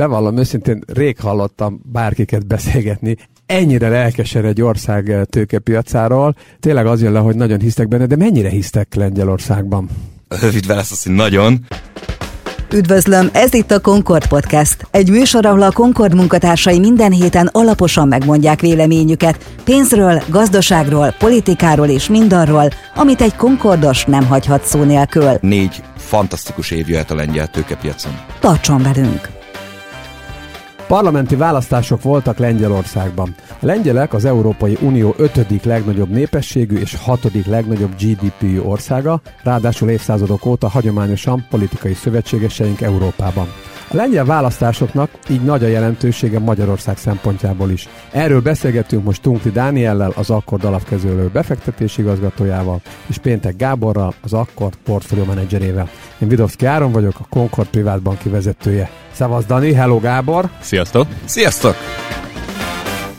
bevallom őszintén, rég hallottam bárkiket beszélgetni, ennyire lelkesen egy ország tőkepiacáról. Tényleg az jön le, hogy nagyon hisztek benne, de mennyire hisztek Lengyelországban? Rövid válasz az, hogy nagyon. Üdvözlöm, ez itt a Concord Podcast. Egy műsor, ahol a Concord munkatársai minden héten alaposan megmondják véleményüket pénzről, gazdaságról, politikáról és mindarról, amit egy Concordos nem hagyhat szó nélkül. Négy fantasztikus év jöhet a lengyel tőkepiacon. Tartson velünk! Parlamenti választások voltak Lengyelországban. A lengyelek az Európai Unió ötödik legnagyobb népességű és hatodik legnagyobb GDP-jű országa, ráadásul évszázadok óta hagyományosan politikai szövetségeseink Európában. A lengyel választásoknak így nagy a jelentősége Magyarország szempontjából is. Erről beszélgettünk most Tunkli Dániellel, az Akkord alapkezőlő befektetési igazgatójával, és Péntek Gáborral, az Akkord portfólió menedzserével. Én Vidovszki Áron vagyok, a Concord Privát Banki vezetője. Szevasz Dani, hello Gábor! Sziasztok! Sziasztok!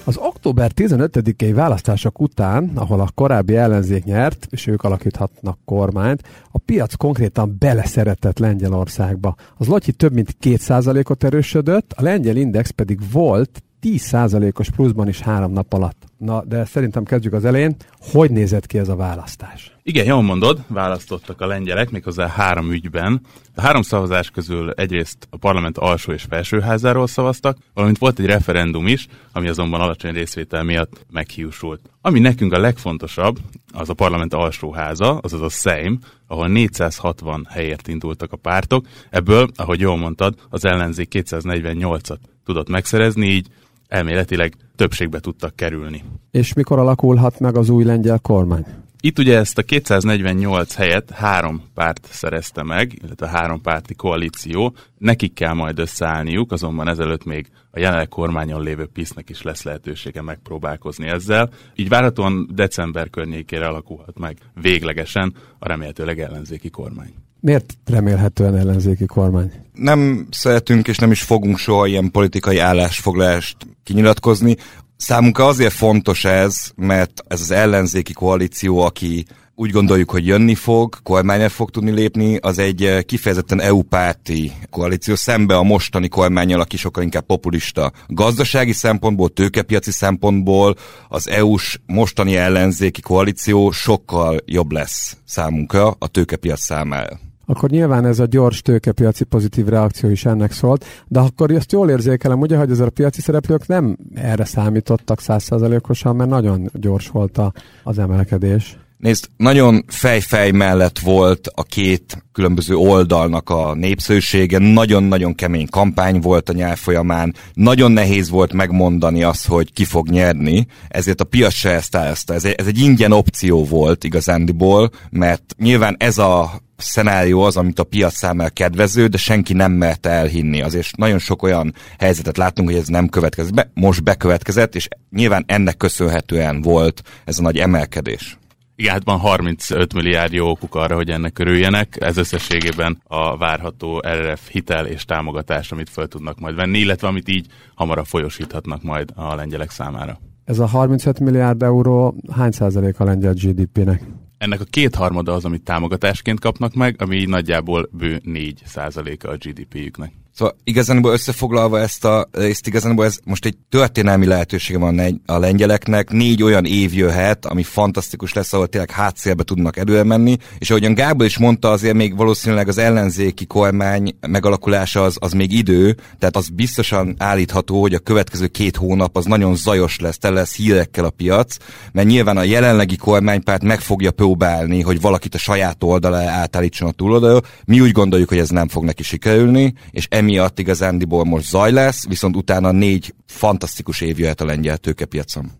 Az október 15-i választások után, ahol a korábbi ellenzék nyert, és ők alakíthatnak kormányt, a piac konkrétan beleszeretett Lengyelországba. Az Lotyi több mint 2%-ot erősödött, a lengyel index pedig volt 10%-os pluszban is három nap alatt. Na, de szerintem kezdjük az elején. Hogy nézett ki ez a választás? Igen, jól mondod, választottak a lengyelek, méghozzá három ügyben. A három szavazás közül egyrészt a parlament alsó és felsőházáról szavaztak, valamint volt egy referendum is, ami azonban alacsony részvétel miatt meghiúsult. Ami nekünk a legfontosabb, az a parlament alsóháza, azaz a Sejm, ahol 460 helyért indultak a pártok, ebből, ahogy jól mondtad, az ellenzék 248-at tudott megszerezni, így elméletileg többségbe tudtak kerülni. És mikor alakulhat meg az új lengyel kormány? Itt ugye ezt a 248 helyet három párt szerezte meg, illetve három párti koalíció. Nekik kell majd összeállniuk, azonban ezelőtt még a jelenleg kormányon lévő PISZ-nek is lesz lehetősége megpróbálkozni ezzel. Így várhatóan december környékére alakulhat meg véglegesen a remélhetőleg ellenzéki kormány. Miért remélhetően ellenzéki kormány? Nem szeretünk és nem is fogunk soha ilyen politikai állásfoglalást kinyilatkozni. Számunkra azért fontos ez, mert ez az ellenzéki koalíció, aki úgy gondoljuk, hogy jönni fog, kormányra fog tudni lépni, az egy kifejezetten EU-párti koalíció, szembe a mostani kormányjal, aki sokkal inkább populista. Gazdasági szempontból, tőkepiaci szempontból az EU-s mostani ellenzéki koalíció sokkal jobb lesz számunkra a tőkepiac számára akkor nyilván ez a gyors tőkepiaci pozitív reakció is ennek szólt, de akkor azt jól érzékelem, ugye, hogy ezek a piaci szereplők nem erre számítottak százszerzalékosan, mert nagyon gyors volt a, az emelkedés. Nézd, nagyon fejfej mellett volt a két különböző oldalnak a népszerűsége, nagyon-nagyon kemény kampány volt a nyár folyamán, nagyon nehéz volt megmondani azt, hogy ki fog nyerni, ezért a piac se ezt Ez egy, ez egy ingyen opció volt igazándiból, mert nyilván ez a szenárió az, amit a piac számára kedvező, de senki nem merte elhinni. Azért nagyon sok olyan helyzetet láttunk, hogy ez nem következett be, most bekövetkezett, és nyilván ennek köszönhetően volt ez a nagy emelkedés. Igen, hát van 35 milliárd jó okuk arra, hogy ennek körüljenek. Ez összességében a várható RRF hitel és támogatás, amit fel tudnak majd venni, illetve amit így hamarabb folyosíthatnak majd a lengyelek számára. Ez a 35 milliárd euró hány százalék a lengyel GDP-nek? Ennek a kétharmada az, amit támogatásként kapnak meg, ami nagyjából bő 4 százaléka a GDP-jüknek. Szóval igazából összefoglalva ezt a részt, igazából ez most egy történelmi lehetősége van a lengyeleknek. Négy olyan év jöhet, ami fantasztikus lesz, ahol tényleg hátszélbe tudnak előre menni, és ahogyan Gábor is mondta, azért még valószínűleg az ellenzéki kormány megalakulása az, az még idő, tehát az biztosan állítható, hogy a következő két hónap az nagyon zajos lesz, tele lesz hírekkel a piac, mert nyilván a jelenlegi kormánypárt meg fogja próbálni, hogy valakit a saját oldalá átállítson a túloldalról. Mi úgy gondoljuk, hogy ez nem fog neki sikerülni, és emiatt igazándiból most zaj lesz, viszont utána négy fantasztikus év jöhet a lengyel tőkepiacon.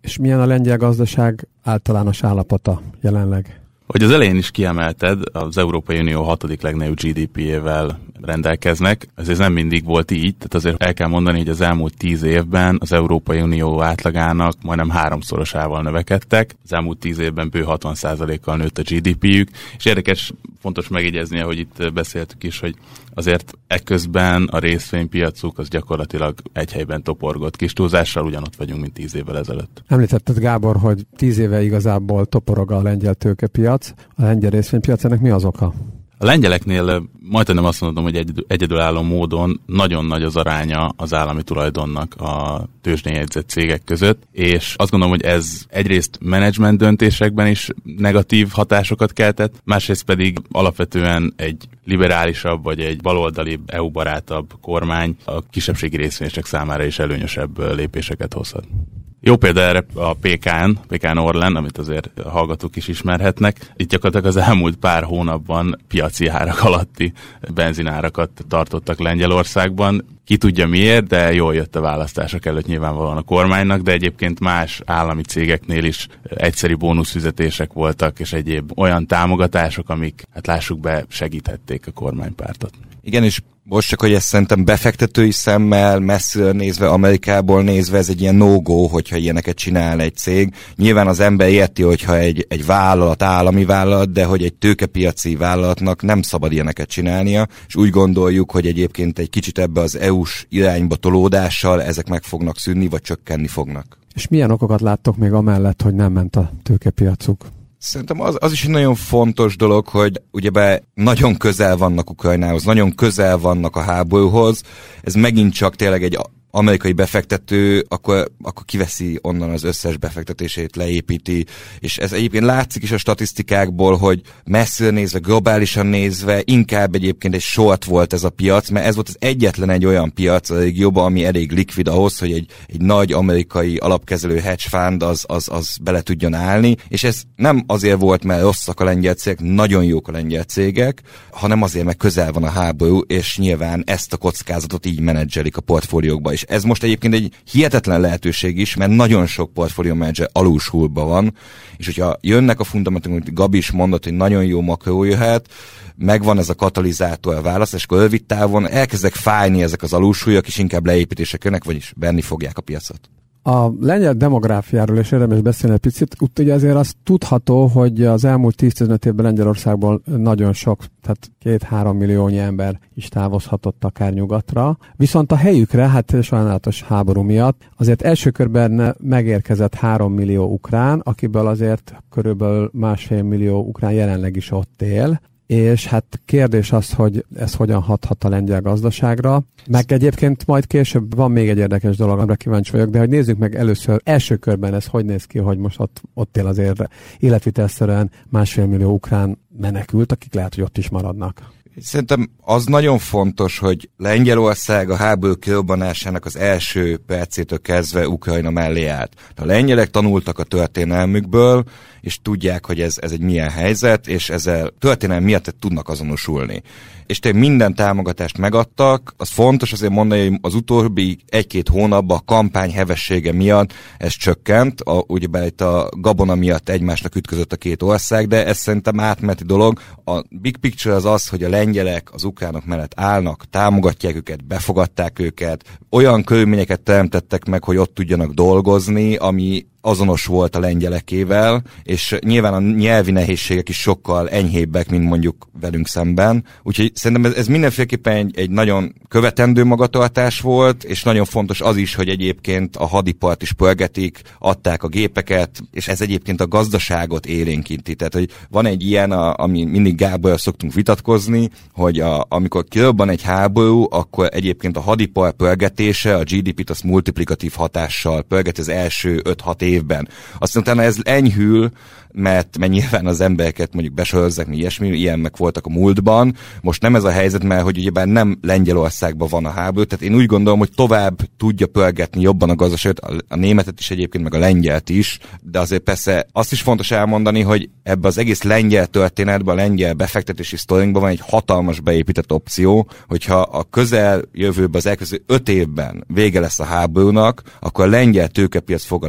És milyen a lengyel gazdaság általános állapota jelenleg? Hogy az elején is kiemelted, az Európai Unió hatodik legnagyobb GDP-ével rendelkeznek. Ez nem mindig volt így, tehát azért el kell mondani, hogy az elmúlt tíz évben az Európai Unió átlagának majdnem háromszorosával növekedtek. Az elmúlt tíz évben bő 60%-kal nőtt a GDP-jük, és érdekes, fontos megjegyezni, hogy itt beszéltük is, hogy azért ekközben a részvénypiacuk az gyakorlatilag egy helyben toporgott. Kis túlzással ugyanott vagyunk, mint tíz évvel ezelőtt. Említetted Gábor, hogy tíz éve igazából toporog a lengyel tőkepiac, a lengyel részvénypiac, ennek mi az oka? A lengyeleknél majdnem azt mondom, hogy egy, egyedülálló módon nagyon nagy az aránya az állami tulajdonnak a tőzsdén cégek között, és azt gondolom, hogy ez egyrészt menedzsment döntésekben is negatív hatásokat keltett, másrészt pedig alapvetően egy liberálisabb vagy egy baloldali EU-barátabb kormány a kisebbségi részvényesek számára is előnyösebb lépéseket hozhat. Jó példa erre a PKN, PKN Orlen, amit azért hallgatók is ismerhetnek. Itt gyakorlatilag az elmúlt pár hónapban piaci árak alatti benzinárakat tartottak Lengyelországban. Ki tudja miért, de jól jött a választások előtt nyilvánvalóan a kormánynak, de egyébként más állami cégeknél is egyszeri bónuszfizetések voltak, és egyéb olyan támogatások, amik, hát lássuk be, segíthették a kormánypártot. Igen, és most csak, hogy ezt szerintem befektetői szemmel, messziről nézve, Amerikából nézve, ez egy ilyen no-go, hogyha ilyeneket csinál egy cég. Nyilván az ember érti, hogyha egy, egy vállalat, állami vállalat, de hogy egy tőkepiaci vállalatnak nem szabad ilyeneket csinálnia, és úgy gondoljuk, hogy egyébként egy kicsit ebbe az EU-s irányba tolódással ezek meg fognak szűnni, vagy csökkenni fognak. És milyen okokat láttok még amellett, hogy nem ment a tőkepiacuk? Szerintem az, az is egy nagyon fontos dolog, hogy ugyebár nagyon közel vannak Ukrajnához, nagyon közel vannak a háborúhoz. Ez megint csak tényleg egy amerikai befektető, akkor, akkor kiveszi onnan az összes befektetését, leépíti, és ez egyébként látszik is a statisztikákból, hogy messzire nézve, globálisan nézve, inkább egyébként egy short volt ez a piac, mert ez volt az egyetlen egy olyan piac a régióban, ami elég likvid ahhoz, hogy egy, egy nagy amerikai alapkezelő hedge fund az, az, az bele tudjon állni, és ez nem azért volt, mert rosszak a lengyel cégek, nagyon jók a lengyel cégek, hanem azért, mert közel van a háború, és nyilván ezt a kockázatot így menedzselik a portfóliókba, és ez most egyébként egy hihetetlen lehetőség is, mert nagyon sok portfólió menedzser alulsulba van, és hogyha jönnek a fundamentumok, amit Gabi is mondott, hogy nagyon jó makró jöhet, megvan ez a katalizátor válasz, és akkor távon elkezdek fájni ezek az alulsúlyok, és inkább leépítések jönnek, vagyis benni fogják a piacot. A lengyel demográfiáról is érdemes beszélni egy picit. Úgy ugye azért az tudható, hogy az elmúlt 10-15 évben Lengyelországból nagyon sok, tehát két-három milliónyi ember is távozhatott akár nyugatra. Viszont a helyükre, hát sajnálatos háború miatt, azért első körben megérkezett három millió ukrán, akiből azért körülbelül másfél millió ukrán jelenleg is ott él és hát kérdés az, hogy ez hogyan hathat a lengyel gazdaságra. Meg egyébként majd később van még egy érdekes dolog, amire kíváncsi vagyok, de hogy nézzük meg először első körben ez hogy néz ki, hogy most ott, ott él azért életvitelszerűen másfél millió ukrán menekült, akik lehet, hogy ott is maradnak. Szerintem az nagyon fontos, hogy Lengyelország a háború kirobbanásának az első percétől kezdve Ukrajna mellé állt. A lengyelek tanultak a történelmükből, és tudják, hogy ez, ez egy milyen helyzet, és ezzel történelmi miatt tudnak azonosulni és tényleg minden támogatást megadtak. Az fontos azért mondani, hogy az utóbbi egy-két hónapban a kampány hevessége miatt ez csökkent, a, ugye itt a gabona miatt egymásnak ütközött a két ország, de ez szerintem átmeti dolog. A big picture az az, hogy a lengyelek az ukránok mellett állnak, támogatják őket, befogadták őket, olyan körülményeket teremtettek meg, hogy ott tudjanak dolgozni, ami azonos volt a lengyelekével, és nyilván a nyelvi nehézségek is sokkal enyhébbek, mint mondjuk velünk szemben. Úgyhogy szerintem ez, ez mindenféleképpen egy, egy nagyon követendő magatartás volt, és nagyon fontos az is, hogy egyébként a hadipart is pörgetik, adták a gépeket, és ez egyébként a gazdaságot élénkíti. Tehát, hogy van egy ilyen, a, ami mindig Gáborral szoktunk vitatkozni, hogy a, amikor kirobban egy háború, akkor egyébként a hadipar pörgetése a GDP-t az multiplikatív hatással pörget az első 5-6 évben. Aztán utána ez enyhül, mert, mert nyilván az embereket mondjuk besorozzák, mi ilyesmi, ilyen meg voltak a múltban. Most nem ez a helyzet, mert hogy ugyebár nem Lengyelországban van a háború, tehát én úgy gondolom, hogy tovább tudja pörgetni jobban a gazdaságot, a, a németet is egyébként, meg a lengyelt is, de azért persze azt is fontos elmondani, hogy ebbe az egész lengyel történetben, a lengyel befektetési sztorinkban van egy hatalmas beépített opció, hogyha a közel jövőben, az elkövetkező öt évben vége lesz a háborúnak, akkor a lengyel tőkepiac fog a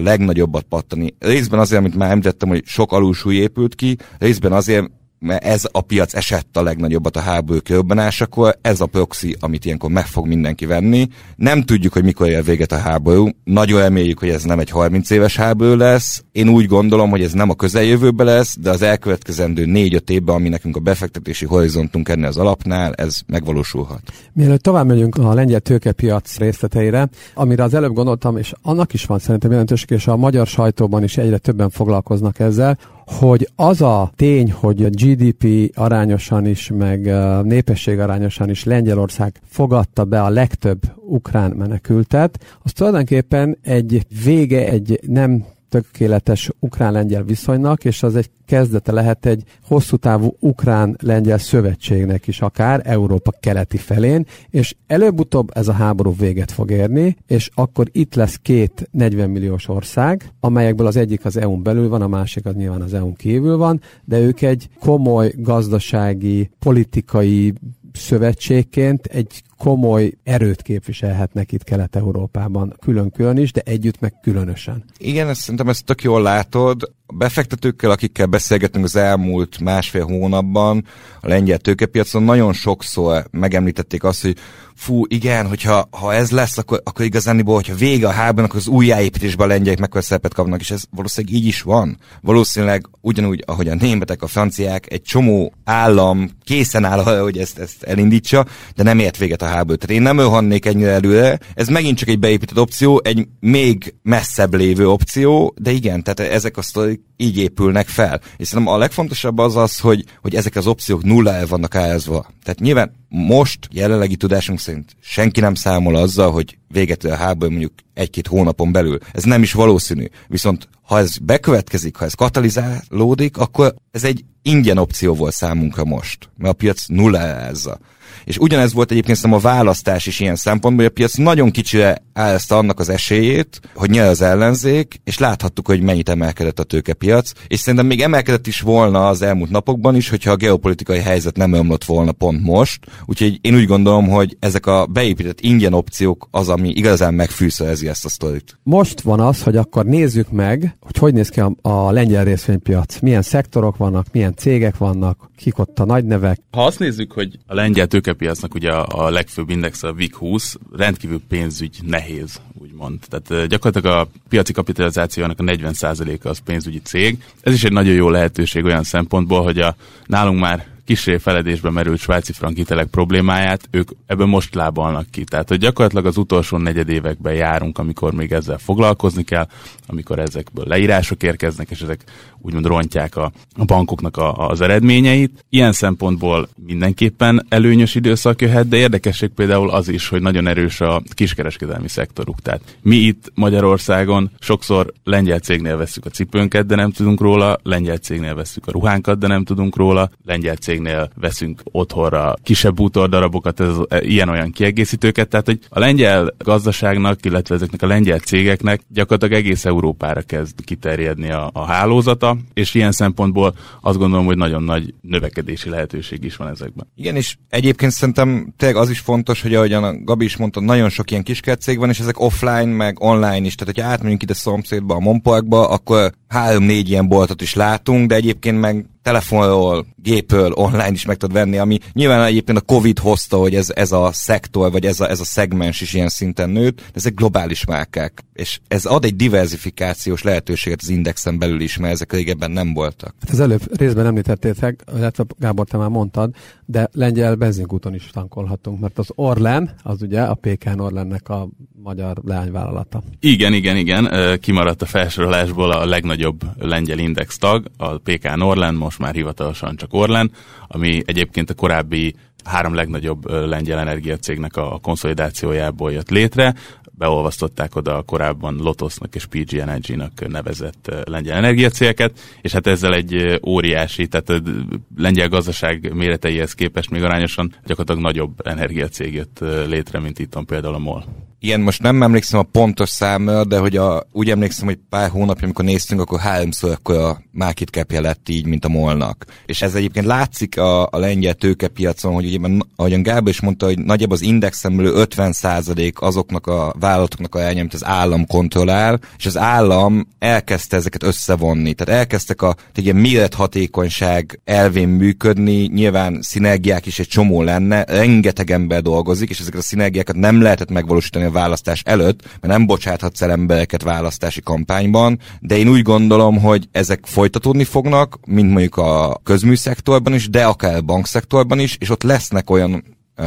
legnagyobbat pattani. Részben azért, amit már említettem, hogy sok alulsúly épült ki, részben azért, mert ez a piac esett a legnagyobbat a háború kirobbanásakor, ez a proxy, amit ilyenkor meg fog mindenki venni. Nem tudjuk, hogy mikor ér véget a háború. Nagyon reméljük, hogy ez nem egy 30 éves háború lesz. Én úgy gondolom, hogy ez nem a közeljövőben lesz, de az elkövetkezendő 4-5 évben, ami nekünk a befektetési horizontunk ennél az alapnál, ez megvalósulhat. Mielőtt tovább megyünk a lengyel tőkepiac részleteire, amire az előbb gondoltam, és annak is van szerintem jelentőség, és a magyar sajtóban is egyre többen foglalkoznak ezzel, hogy az a tény, hogy a GDP arányosan is, meg népesség arányosan is Lengyelország fogadta be a legtöbb ukrán menekültet, az tulajdonképpen egy vége, egy nem tökéletes ukrán-lengyel viszonynak, és az egy kezdete lehet egy hosszú távú ukrán-lengyel szövetségnek is akár Európa keleti felén, és előbb-utóbb ez a háború véget fog érni, és akkor itt lesz két 40 milliós ország, amelyekből az egyik az EU-n belül van, a másik az nyilván az EU-n kívül van, de ők egy komoly gazdasági, politikai szövetségként egy komoly erőt képviselhetnek itt Kelet-Európában, külön-külön is, de együtt meg különösen. Igen, ezt, szerintem ezt tök jól látod. A befektetőkkel, akikkel beszélgetünk az elmúlt másfél hónapban a lengyel tőkepiacon, nagyon sokszor megemlítették azt, hogy fú, igen, hogyha ha ez lesz, akkor, akkor igazániból, hogyha vége a háborúnak, az újjáépítésben a lengyelek mekkora szerepet kapnak, és ez valószínűleg így is van. Valószínűleg ugyanúgy, ahogy a németek, a franciák, egy csomó állam készen áll hogy ezt, ezt elindítsa, de nem ért véget a háború. Tehát én nem ölhannék ennyire előre. Ez megint csak egy beépített opció, egy még messzebb lévő opció, de igen, tehát ezek a sztorik így épülnek fel. És szerintem a legfontosabb az az, hogy, hogy ezek az opciók nulla el vannak állazva. Tehát nyilván most jelenlegi tudásunk szerint senki nem számol azzal, hogy véget a háború mondjuk egy-két hónapon belül. Ez nem is valószínű. Viszont ha ez bekövetkezik, ha ez katalizálódik, akkor ez egy ingyen opció volt számunkra most, mert a piac nullázza. És ugyanez volt egyébként szerintem a választás is ilyen szempontból, hogy a piac nagyon kicsire állta annak az esélyét, hogy nyer az ellenzék, és láthattuk, hogy mennyit emelkedett a tőkepiac, és szerintem még emelkedett is volna az elmúlt napokban is, hogyha a geopolitikai helyzet nem ömlött volna pont most. Úgyhogy én úgy gondolom, hogy ezek a beépített ingyen opciók az, ami igazán megfűszerezi ezt a sztorit. Most van az, hogy akkor nézzük meg, hogy hogy néz ki a, a lengyel részvénypiac. Milyen szektorok vannak, milyen cégek vannak, kik ott a nagy nevek. Ha azt nézzük, hogy a lengyel tőkepiacnak ugye a, a legfőbb index a VIG 20, rendkívül pénzügy nehéz, úgymond. Tehát gyakorlatilag a piaci kapitalizációnak a 40%-a az pénzügyi cég. Ez is egy nagyon jó lehetőség olyan szempontból, hogy a nálunk már kisé feledésbe merült svájci frank hitelek problémáját, ők ebből most lábalnak ki. Tehát, hogy gyakorlatilag az utolsó negyedévekben járunk, amikor még ezzel foglalkozni kell, amikor ezekből leírások érkeznek, és ezek úgymond rontják a, a bankoknak a, az eredményeit. Ilyen szempontból mindenképpen előnyös időszak jöhet, de érdekesség például az is, hogy nagyon erős a kiskereskedelmi szektoruk. Tehát mi itt Magyarországon sokszor lengyel cégnél veszük a cipőnket, de nem tudunk róla, lengyel cégnél veszük a ruhánkat, de nem tudunk róla, lengyel cégnél veszünk otthonra kisebb bútordarabokat, ez, ilyen-olyan kiegészítőket, tehát hogy a lengyel gazdaságnak, illetve ezeknek a lengyel cégeknek gyakorlatilag egész Európára kezd kiterjedni a, a hálózata, és ilyen szempontból azt gondolom, hogy nagyon nagy növekedési lehetőség is van ezekben. Igen, és egyébként szerintem tényleg az is fontos, hogy ahogyan a Gabi is mondta, nagyon sok ilyen cég van, és ezek offline, meg online is. Tehát, hogyha átmegyünk ide szomszédba, a Monparkba, akkor három-négy ilyen boltot is látunk, de egyébként meg telefonról, gépről, online is meg tudod venni, ami nyilván egyébként a Covid hozta, hogy ez, ez a szektor, vagy ez a, ez a szegmens is ilyen szinten nőtt, de ezek globális márkák, és ez ad egy diversifikációs lehetőséget az indexen belül is, mert ezek régebben nem voltak. Hát az előbb részben említettétek, illetve Gábor, te már mondtad, de lengyel benzinkúton is tankolhatunk, mert az Orlen, az ugye a PKN Orlennek a magyar leányvállalata. Igen, igen, igen, kimaradt a felsorolásból a legnagyobb lengyel index tag, a PKN Orlen, most már hivatalosan csak Orlen, ami egyébként a korábbi három legnagyobb lengyel energiacégnek a konszolidációjából jött létre beolvasztották oda a korábban Lotosnak és PG Energy-nak nevezett lengyel energiacélket, és hát ezzel egy óriási, tehát a lengyel gazdaság méreteihez képest még arányosan gyakorlatilag nagyobb energiacég jött létre, mint itt van például a MOL. Igen, most nem emlékszem a pontos számra, de hogy a, úgy emlékszem, hogy pár hónapja, amikor néztünk, akkor háromszor akkor a market cap lett így, mint a molnak. És ez egyébként látszik a, a lengyel tőkepiacon, hogy ugye, ahogyan Gábor is mondta, hogy nagyjából az indexen belül 50% azoknak a vállalatoknak a elnyem, amit az állam kontrollál, és az állam elkezdte ezeket összevonni. Tehát elkezdtek a egy ilyen mérethatékonyság elvén működni, nyilván szinergiák is egy csomó lenne, rengeteg ember dolgozik, és ezeket a szinergiákat nem lehetett megvalósítani a választás előtt, mert nem bocsáthatsz el embereket választási kampányban, de én úgy gondolom, hogy ezek folytatódni fognak, mint mondjuk a közműszektorban is, de akár a bankszektorban is, és ott lesznek olyan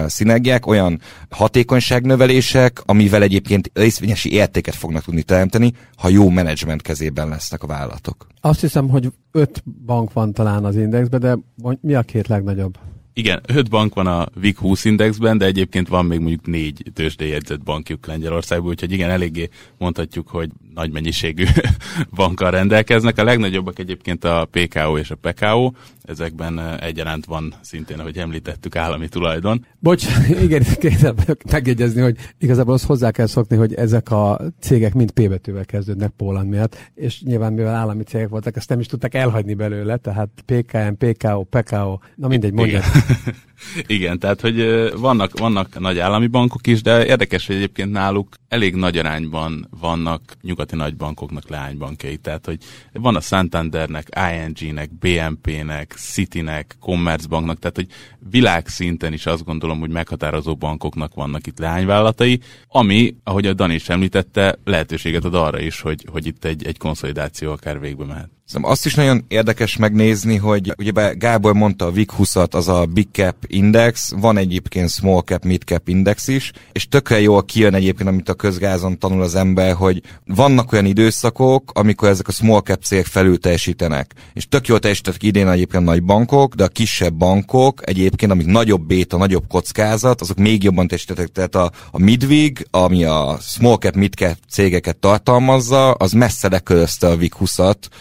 szinergiák, olyan hatékonyságnövelések, amivel egyébként részvényesi értéket fognak tudni teremteni, ha jó menedzsment kezében lesznek a vállalatok. Azt hiszem, hogy öt bank van talán az indexben, de mi a két legnagyobb? Igen, öt bank van a VIG 20 indexben, de egyébként van még mondjuk négy tőzsdéjegyzett bankjuk Lengyelországban, úgyhogy igen, eléggé mondhatjuk, hogy nagy mennyiségű bankkal rendelkeznek. A legnagyobbak egyébként a PKO és a PKO, ezekben egyaránt van szintén, ahogy említettük, állami tulajdon. Bocs, igen, kérem megjegyezni, hogy igazából azt hozzá kell szokni, hogy ezek a cégek mind P betűvel kezdődnek Póland miatt, és nyilván mivel állami cégek voltak, ezt nem is tudtak elhagyni belőle, tehát PKM, PKO, PKO, na mindegy, mondja. Igen, tehát hogy vannak, vannak nagy állami bankok is, de érdekes, hogy egyébként náluk elég nagy arányban vannak nyugati nagybankoknak leánybankjai. Tehát, hogy van a Santandernek, ING-nek, BNP-nek, City-nek, Commerzbanknak, tehát, hogy világszinten is azt gondolom, hogy meghatározó bankoknak vannak itt leányvállalatai, ami, ahogy a Dani is említette, lehetőséget ad arra is, hogy, hogy itt egy, egy konszolidáció akár végbe mehet. Szerintem azt is nagyon érdekes megnézni, hogy ugye Gábor mondta a VIG 20 az a Big Cap Index, van egyébként Small Cap, Mid Cap Index is, és tökre jól kijön egyébként, amit a közgázon tanul az ember, hogy vannak olyan időszakok, amikor ezek a Small Cap cégek felül teljesítenek. És tök jól teljesítettek idén egyébként nagy bankok, de a kisebb bankok egyébként, amik nagyobb béta, nagyobb kockázat, azok még jobban teljesítettek. Tehát a, a Midvig, ami a Small Cap, Mid Cap cégeket tartalmazza, az messze lekörözte a VIG 20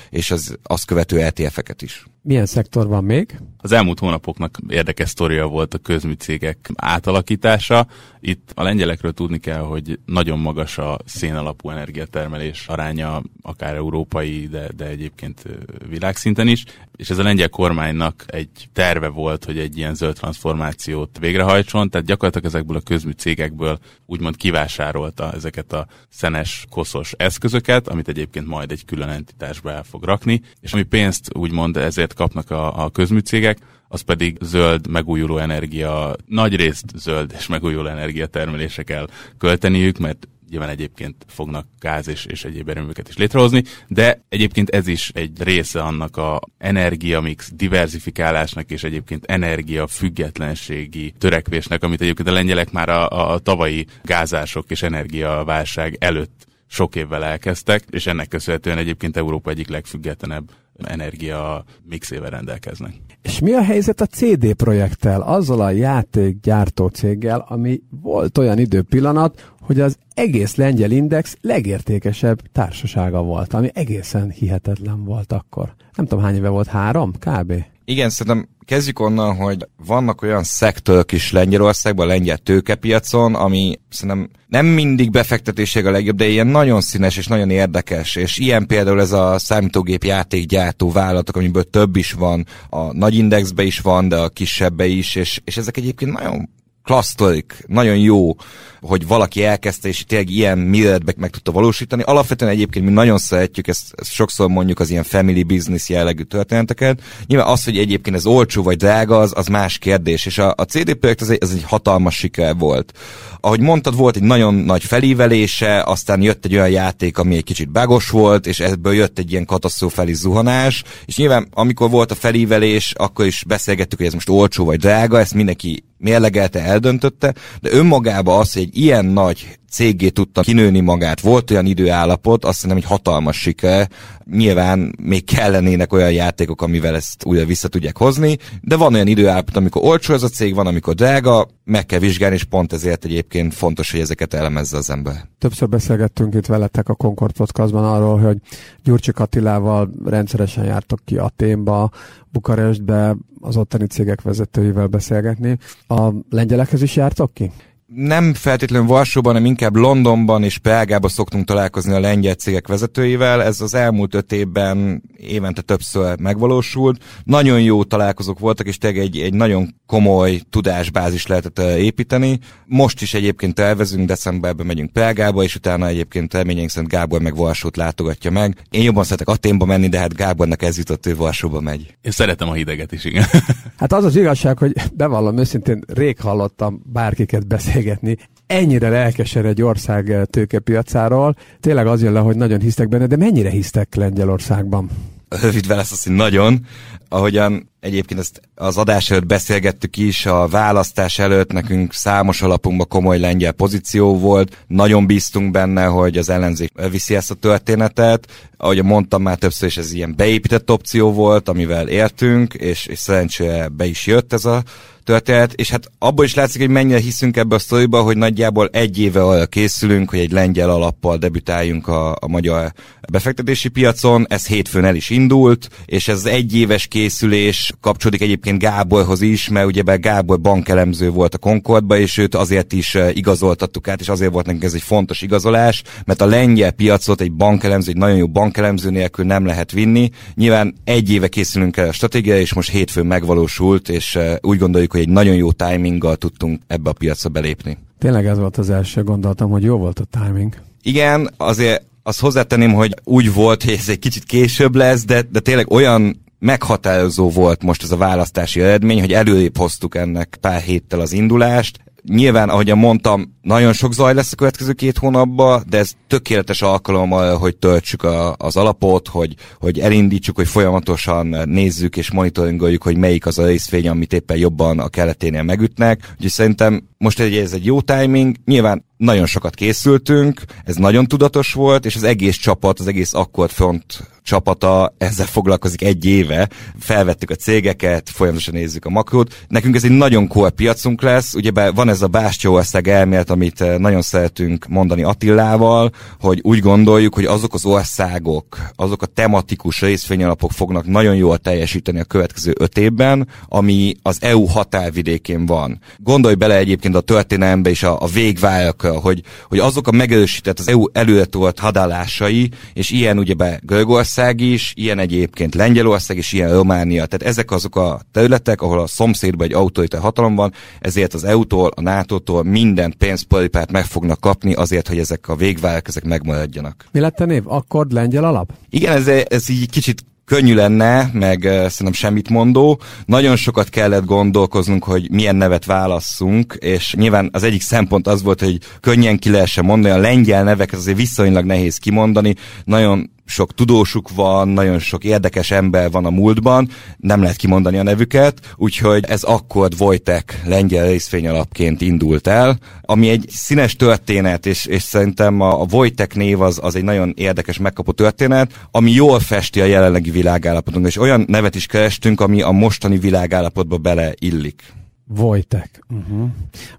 és az azt követő ETF-eket is. Milyen szektor van még? Az elmúlt hónapoknak érdekes sztoria volt a közműcégek átalakítása. Itt a lengyelekről tudni kell, hogy nagyon magas a szénalapú energiatermelés aránya, akár európai, de, de egyébként világszinten is. És ez a lengyel kormánynak egy terve volt, hogy egy ilyen zöld transformációt végrehajtson, tehát gyakorlatilag ezekből a közműcégekből úgymond kivásárolta ezeket a szenes, koszos eszközöket, amit egyébként majd egy külön entitásba el fog rakni, és ami pénzt úgymond ezért kapnak a, a közműcégek, az pedig zöld, megújuló energia, nagy részt zöld és megújuló energia termelésre kell költeniük, mert nyilván egyébként fognak gáz és, és egyéb erőműket is létrehozni, de egyébként ez is egy része annak a energiamix diversifikálásnak és egyébként energia függetlenségi törekvésnek, amit egyébként a lengyelek már a, a tavalyi gázások és energiaválság előtt sok évvel elkezdtek, és ennek köszönhetően egyébként Európa egyik legfüggetlenebb energia mixével rendelkeznek. És mi a helyzet a CD projekttel, azzal a játékgyártó céggel, ami volt olyan időpillanat, hogy az egész lengyel index legértékesebb társasága volt, ami egészen hihetetlen volt akkor. Nem tudom hány éve volt, három kb. Igen, szerintem kezdjük onnan, hogy vannak olyan szektorok is Lengyelországban, lengyel tőkepiacon, ami szerintem nem mindig befektetéség a legjobb, de ilyen nagyon színes és nagyon érdekes, és ilyen például ez a számítógép játékgyártó vállalatok, amiből több is van, a nagy indexbe is van, de a kisebbe is, és, és ezek egyébként nagyon klasztorik, nagyon jó, hogy valaki elkezdte, és tényleg ilyen méretbe meg tudta valósítani. Alapvetően egyébként mi nagyon szeretjük, ezt, ezt sokszor mondjuk az ilyen family business jellegű történeteket. Nyilván az, hogy egyébként ez olcsó vagy drága, az, az más kérdés, és a, a CD projekt az egy, az egy hatalmas siker volt. Ahogy mondtad, volt egy nagyon nagy felívelése, aztán jött egy olyan játék, ami egy kicsit bagos volt, és ebből jött egy ilyen katasztrofális zuhanás, és nyilván amikor volt a felívelés, akkor is beszélgettük, hogy ez most olcsó vagy drága, ezt mindenki mérlegelte, eldöntötte, de önmagában az, hogy egy ilyen nagy céggé tudta kinőni magát, volt olyan időállapot, azt hiszem, hogy hatalmas siker. Nyilván még kellenének olyan játékok, amivel ezt újra vissza tudják hozni, de van olyan időállapot, amikor olcsó ez a cég, van, amikor drága, meg kell vizsgálni, és pont ezért egyébként fontos, hogy ezeket elemezze az ember. Többször beszélgettünk itt veletek a Concord Podcastban arról, hogy Gyurcsik Attilával rendszeresen jártok ki Aténba, Bukarestbe, az ottani cégek vezetőivel beszélgetni. A lengyelekhez is jártok ki? Nem feltétlenül Varsóban, hanem inkább Londonban és Prágában szoktunk találkozni a lengyel cégek vezetőivel. Ez az elmúlt öt évben évente többször megvalósult. Nagyon jó találkozók voltak, és tényleg egy, egy nagyon komoly tudásbázis lehetett építeni. Most is egyébként tervezünk, decemberben megyünk Prágába, és utána egyébként reményeink szerint Gábor meg Varsót látogatja meg. Én jobban szeretek Aténba menni, de hát Gábornak ez jutott, ő Varsóba megy. Én szeretem a hideget is, igen. Hát az az igazság, hogy bevallom őszintén, rég hallottam bárkiket beszélgetni, ennyire lelkesen egy ország tőkepiacáról. Tényleg az jön le, hogy nagyon hisztek benne, de mennyire hisztek Lengyelországban? Rövid válasz az, hogy nagyon. Ahogyan egyébként ezt az adás előtt beszélgettük is, a választás előtt nekünk számos alapunkban komoly lengyel pozíció volt, nagyon bíztunk benne, hogy az ellenzék viszi ezt a történetet, ahogy mondtam már többször is ez ilyen beépített opció volt, amivel értünk, és, és szerencsére be is jött ez a történet, és hát abból is látszik, hogy mennyire hiszünk ebbe a sztoriba, hogy nagyjából egy éve arra készülünk, hogy egy lengyel alappal debütáljunk a, a magyar befektetési piacon. Ez hétfőn el is indult, és ez az egyéves készülés kapcsolódik egyébként Gáborhoz is, mert ugye Gábor bankelemző volt a Concordba, és őt azért is eh, igazoltattuk át, és azért volt nekünk ez egy fontos igazolás, mert a lengyel piacot egy bankelemző, egy nagyon jó bankelemző nélkül nem lehet vinni. Nyilván egy éve készülünk el a stratégia, és most hétfőn megvalósult, és eh, úgy gondoljuk, hogy egy nagyon jó timinggal tudtunk ebbe a piacra belépni. Tényleg ez volt az első gondolatom, hogy jó volt a timing. Igen, azért azt hozzátenném, hogy úgy volt, hogy ez egy kicsit később lesz, de, de tényleg olyan meghatározó volt most ez a választási eredmény, hogy előrébb hoztuk ennek pár héttel az indulást. Nyilván, ahogyan mondtam, nagyon sok zaj lesz a következő két hónapban, de ez tökéletes alkalom hogy töltsük a, az alapot, hogy, hogy elindítsuk, hogy folyamatosan nézzük és monitoringoljuk, hogy melyik az a részfény, amit éppen jobban a keleténél megütnek. Úgyhogy szerintem most egy, ez egy jó timing. Nyilván nagyon sokat készültünk, ez nagyon tudatos volt, és az egész csapat, az egész Akkord Front csapata ezzel foglalkozik egy éve. Felvettük a cégeket, folyamatosan nézzük a makrót. Nekünk ez egy nagyon kor piacunk lesz, ugye van ez a Bástyóország elmélet, amit eh, nagyon szeretünk mondani Attillával, hogy úgy gondoljuk, hogy azok az országok, azok a tematikus részvényalapok fognak nagyon jól teljesíteni a következő öt évben, ami az EU határvidékén van. Gondolj bele egyébként a történelembe és a, a végvárakra, hogy, hogy azok a megerősített az EU előretolt hadálásai, és ilyen ugyebár Görögország is, ilyen egyébként Lengyelország és ilyen Románia. Tehát ezek azok a területek, ahol a szomszédban egy autoriter hatalom van, ezért az EU-tól, a NATO-tól minden pénz paripát meg fognak kapni azért, hogy ezek a végvárak ezek megmaradjanak. Mi lett a név? Akkord lengyel alap? Igen, ez, ez így kicsit könnyű lenne, meg szerintem semmit mondó. Nagyon sokat kellett gondolkoznunk, hogy milyen nevet válasszunk, és nyilván az egyik szempont az volt, hogy könnyen ki lehessen mondani, a lengyel neveket azért viszonylag nehéz kimondani, nagyon sok tudósuk van, nagyon sok érdekes ember van a múltban, nem lehet kimondani a nevüket, úgyhogy ez akkor Vojtek lengyel részfény alapként indult el, ami egy színes történet, és, és szerintem a, a Vojtek név az, az egy nagyon érdekes megkapott történet, ami jól festi a jelenlegi világállapotunk, és olyan nevet is kerestünk, ami a mostani világállapotba beleillik. Vojtek. Uh-huh.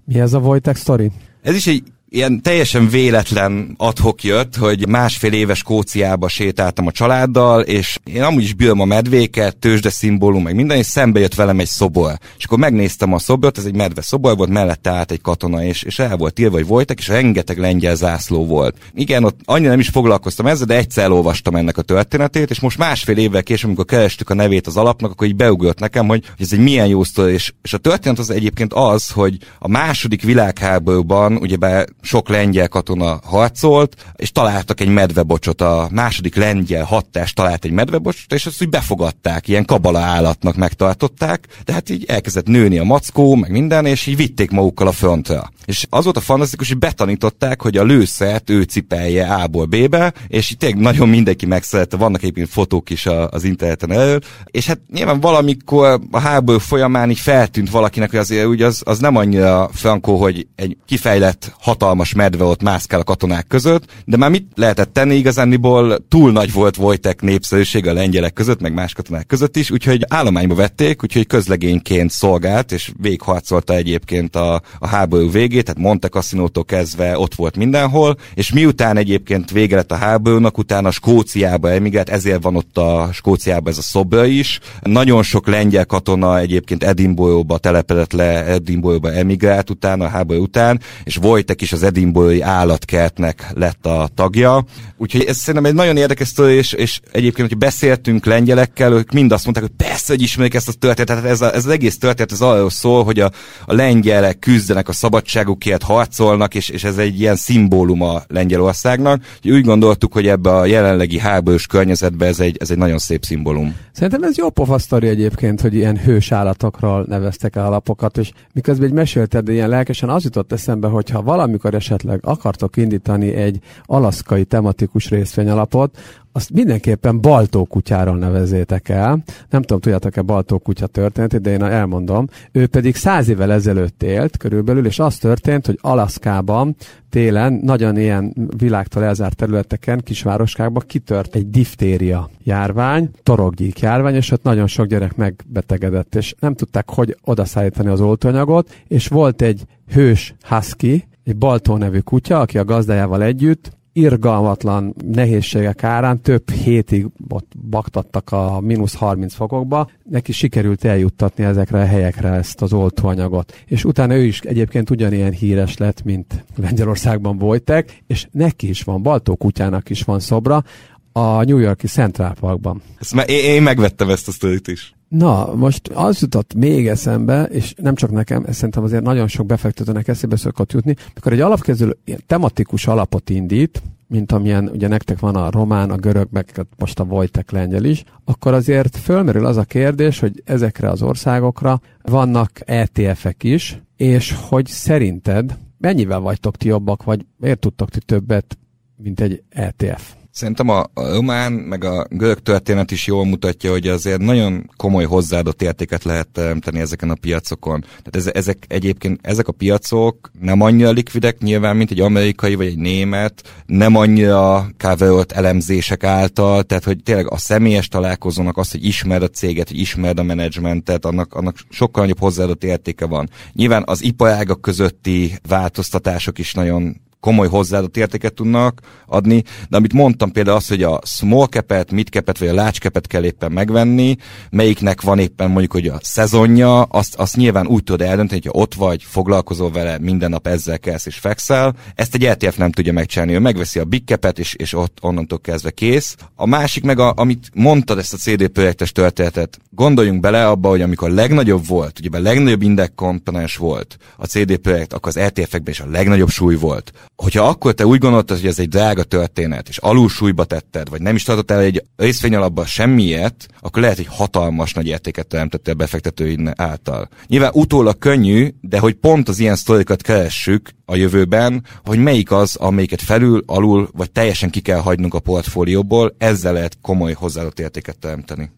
Mi ez a Vojtek sztori? Ez is egy ilyen teljesen véletlen adhok jött, hogy másfél éves Skóciába sétáltam a családdal, és én amúgy is bírom a medvéket, tőzsde szimbólum, meg minden, és szembe jött velem egy szobor. És akkor megnéztem a szobrot, ez egy medve szobor volt, mellette állt egy katona, és, és el volt írva, hogy voltak, és rengeteg lengyel zászló volt. Igen, ott annyira nem is foglalkoztam ezzel, de egyszer elolvastam ennek a történetét, és most másfél évvel később, amikor kerestük a nevét az alapnak, akkor így beugrott nekem, hogy, hogy ez egy milyen jó sztori, és, és a történet az egyébként az, hogy a második világháborúban, ugyebár sok lengyel katona harcolt, és találtak egy medvebocsot, a második lengyel hattás talált egy medvebocsot, és azt úgy befogadták, ilyen kabala állatnak megtartották, de hát így elkezdett nőni a mackó, meg minden, és így vitték magukkal a frontra. És az volt a fantasztikus, hogy betanították, hogy a lőszert ő cipelje A-ból B-be, és itt tényleg nagyon mindenki megszerette, vannak egyébként fotók is az interneten elől, és hát nyilván valamikor a háború folyamán így feltűnt valakinek, hogy azért úgy az, az nem annyira frankó, hogy egy kifejlett hatalmas medve ott mászkál a katonák között, de már mit lehetett tenni igazániból túl nagy volt Vojtek népszerűség a lengyelek között, meg más katonák között is, úgyhogy állományba vették, úgyhogy közlegényként szolgált, és végigharcolta egyébként a, a háború végét, tehát Monte Cassinótól kezdve ott volt mindenhol, és miután egyébként vége lett a háborúnak, utána Skóciába emigrált, ezért van ott a Skóciába ez a szobra is. Nagyon sok lengyel katona egyébként Edinburghba telepedett le, Edinburghba emigrált utána, a háború után, és Vojtek is az Edinburghi állatkertnek lett a tagja. Úgyhogy ez szerintem egy nagyon érdekes sztori, és, és egyébként, hogy beszéltünk lengyelekkel, ők mind azt mondták, hogy persze, hogy ismerik ezt a történetet, ez, a, ez az egész történet ez arról szól, hogy a, a lengyelek küzdenek a szabadság szabadságukért harcolnak, és, és ez egy ilyen szimbóluma Lengyelországnak. Úgy gondoltuk, hogy ebbe a jelenlegi háborús környezetbe ez egy, ez egy nagyon szép szimbólum. Szerintem ez jó pofasztori egyébként, hogy ilyen hős állatokról neveztek el alapokat, és miközben egy mesélted, de ilyen lelkesen az jutott eszembe, hogy ha valamikor amikor esetleg akartok indítani egy alaszkai tematikus részvényalapot, azt mindenképpen Baltó kutyáról nevezétek el. Nem tudom, tudjátok-e Baltó kutya történetét, de én elmondom. Ő pedig száz évvel ezelőtt élt körülbelül, és az történt, hogy Alaszkában télen nagyon ilyen világtól elzárt területeken, kisvároskákban kitört egy diftéria járvány, torokgyík járvány, és ott nagyon sok gyerek megbetegedett, és nem tudták, hogy odaszállítani az oltóanyagot, és volt egy hős husky, egy Baltó nevű kutya, aki a gazdájával együtt irgalmatlan nehézségek árán több hétig ott baktattak a mínusz 30 fokokba, neki sikerült eljuttatni ezekre a helyekre ezt az oltóanyagot. És utána ő is egyébként ugyanilyen híres lett, mint Lengyelországban voltak, és neki is van, Baltó kutyának is van szobra, a New Yorki Central Parkban. Ezt már én megvettem ezt a sztorit is. Na, most az jutott még eszembe, és nem csak nekem, ez szerintem azért nagyon sok befektetőnek eszébe szokott jutni, mikor egy alapkező ilyen tematikus alapot indít, mint amilyen ugye nektek van a román, a görög, meg hát most a Vojtek lengyel is, akkor azért fölmerül az a kérdés, hogy ezekre az országokra vannak ETF-ek is, és hogy szerinted mennyivel vagytok ti jobbak, vagy miért tudtok ti többet, mint egy ETF? Szerintem a, a román, meg a görög történet is jól mutatja, hogy azért nagyon komoly hozzáadott értéket lehet teremteni ezeken a piacokon. Tehát ez, ezek egyébként, ezek a piacok nem annyira likvidek nyilván, mint egy amerikai vagy egy német, nem annyira coverolt elemzések által, tehát hogy tényleg a személyes találkozónak az, hogy ismer a céget, hogy ismer a menedzsmentet, annak, annak sokkal nagyobb hozzáadott értéke van. Nyilván az iparágak közötti változtatások is nagyon komoly hozzáadott értéket tudnak adni, de amit mondtam például az, hogy a small cap-et, mid cap-et vagy a large cap-et kell éppen megvenni, melyiknek van éppen mondjuk, hogy a szezonja, azt, azt nyilván úgy tudod eldönteni, hogy ott vagy, foglalkozol vele, minden nap ezzel kelsz és fekszel. Ezt egy ETF nem tudja megcsinálni, ő megveszi a big cap-et, és, és ott onnantól kezdve kész. A másik meg, a, amit mondtad ezt a CD projektes történetet, gondoljunk bele abba, hogy amikor legnagyobb volt, ugye a legnagyobb index komponens volt a CD projekt, akkor az ETF-ekben is a legnagyobb súly volt hogyha akkor te úgy gondoltad, hogy ez egy drága történet, és alul súlyba tetted, vagy nem is tartottál egy részvényalapban semmiért, akkor lehet, hogy hatalmas nagy értéket teremtettél befektetőid által. Nyilván utólag könnyű, de hogy pont az ilyen sztorikat keressük a jövőben, hogy melyik az, amelyiket felül, alul, vagy teljesen ki kell hagynunk a portfólióból, ezzel lehet komoly hozzáadott értéket teremteni.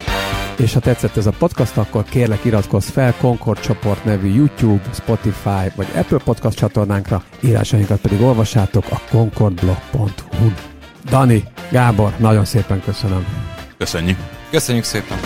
És ha tetszett ez a podcast, akkor kérlek iratkozz fel Concord csoport nevű YouTube, Spotify vagy Apple podcast csatornánkra, írásainkat pedig olvassátok a concordblog.hu. Dani, Gábor, nagyon szépen köszönöm. Köszönjük. Köszönjük szépen.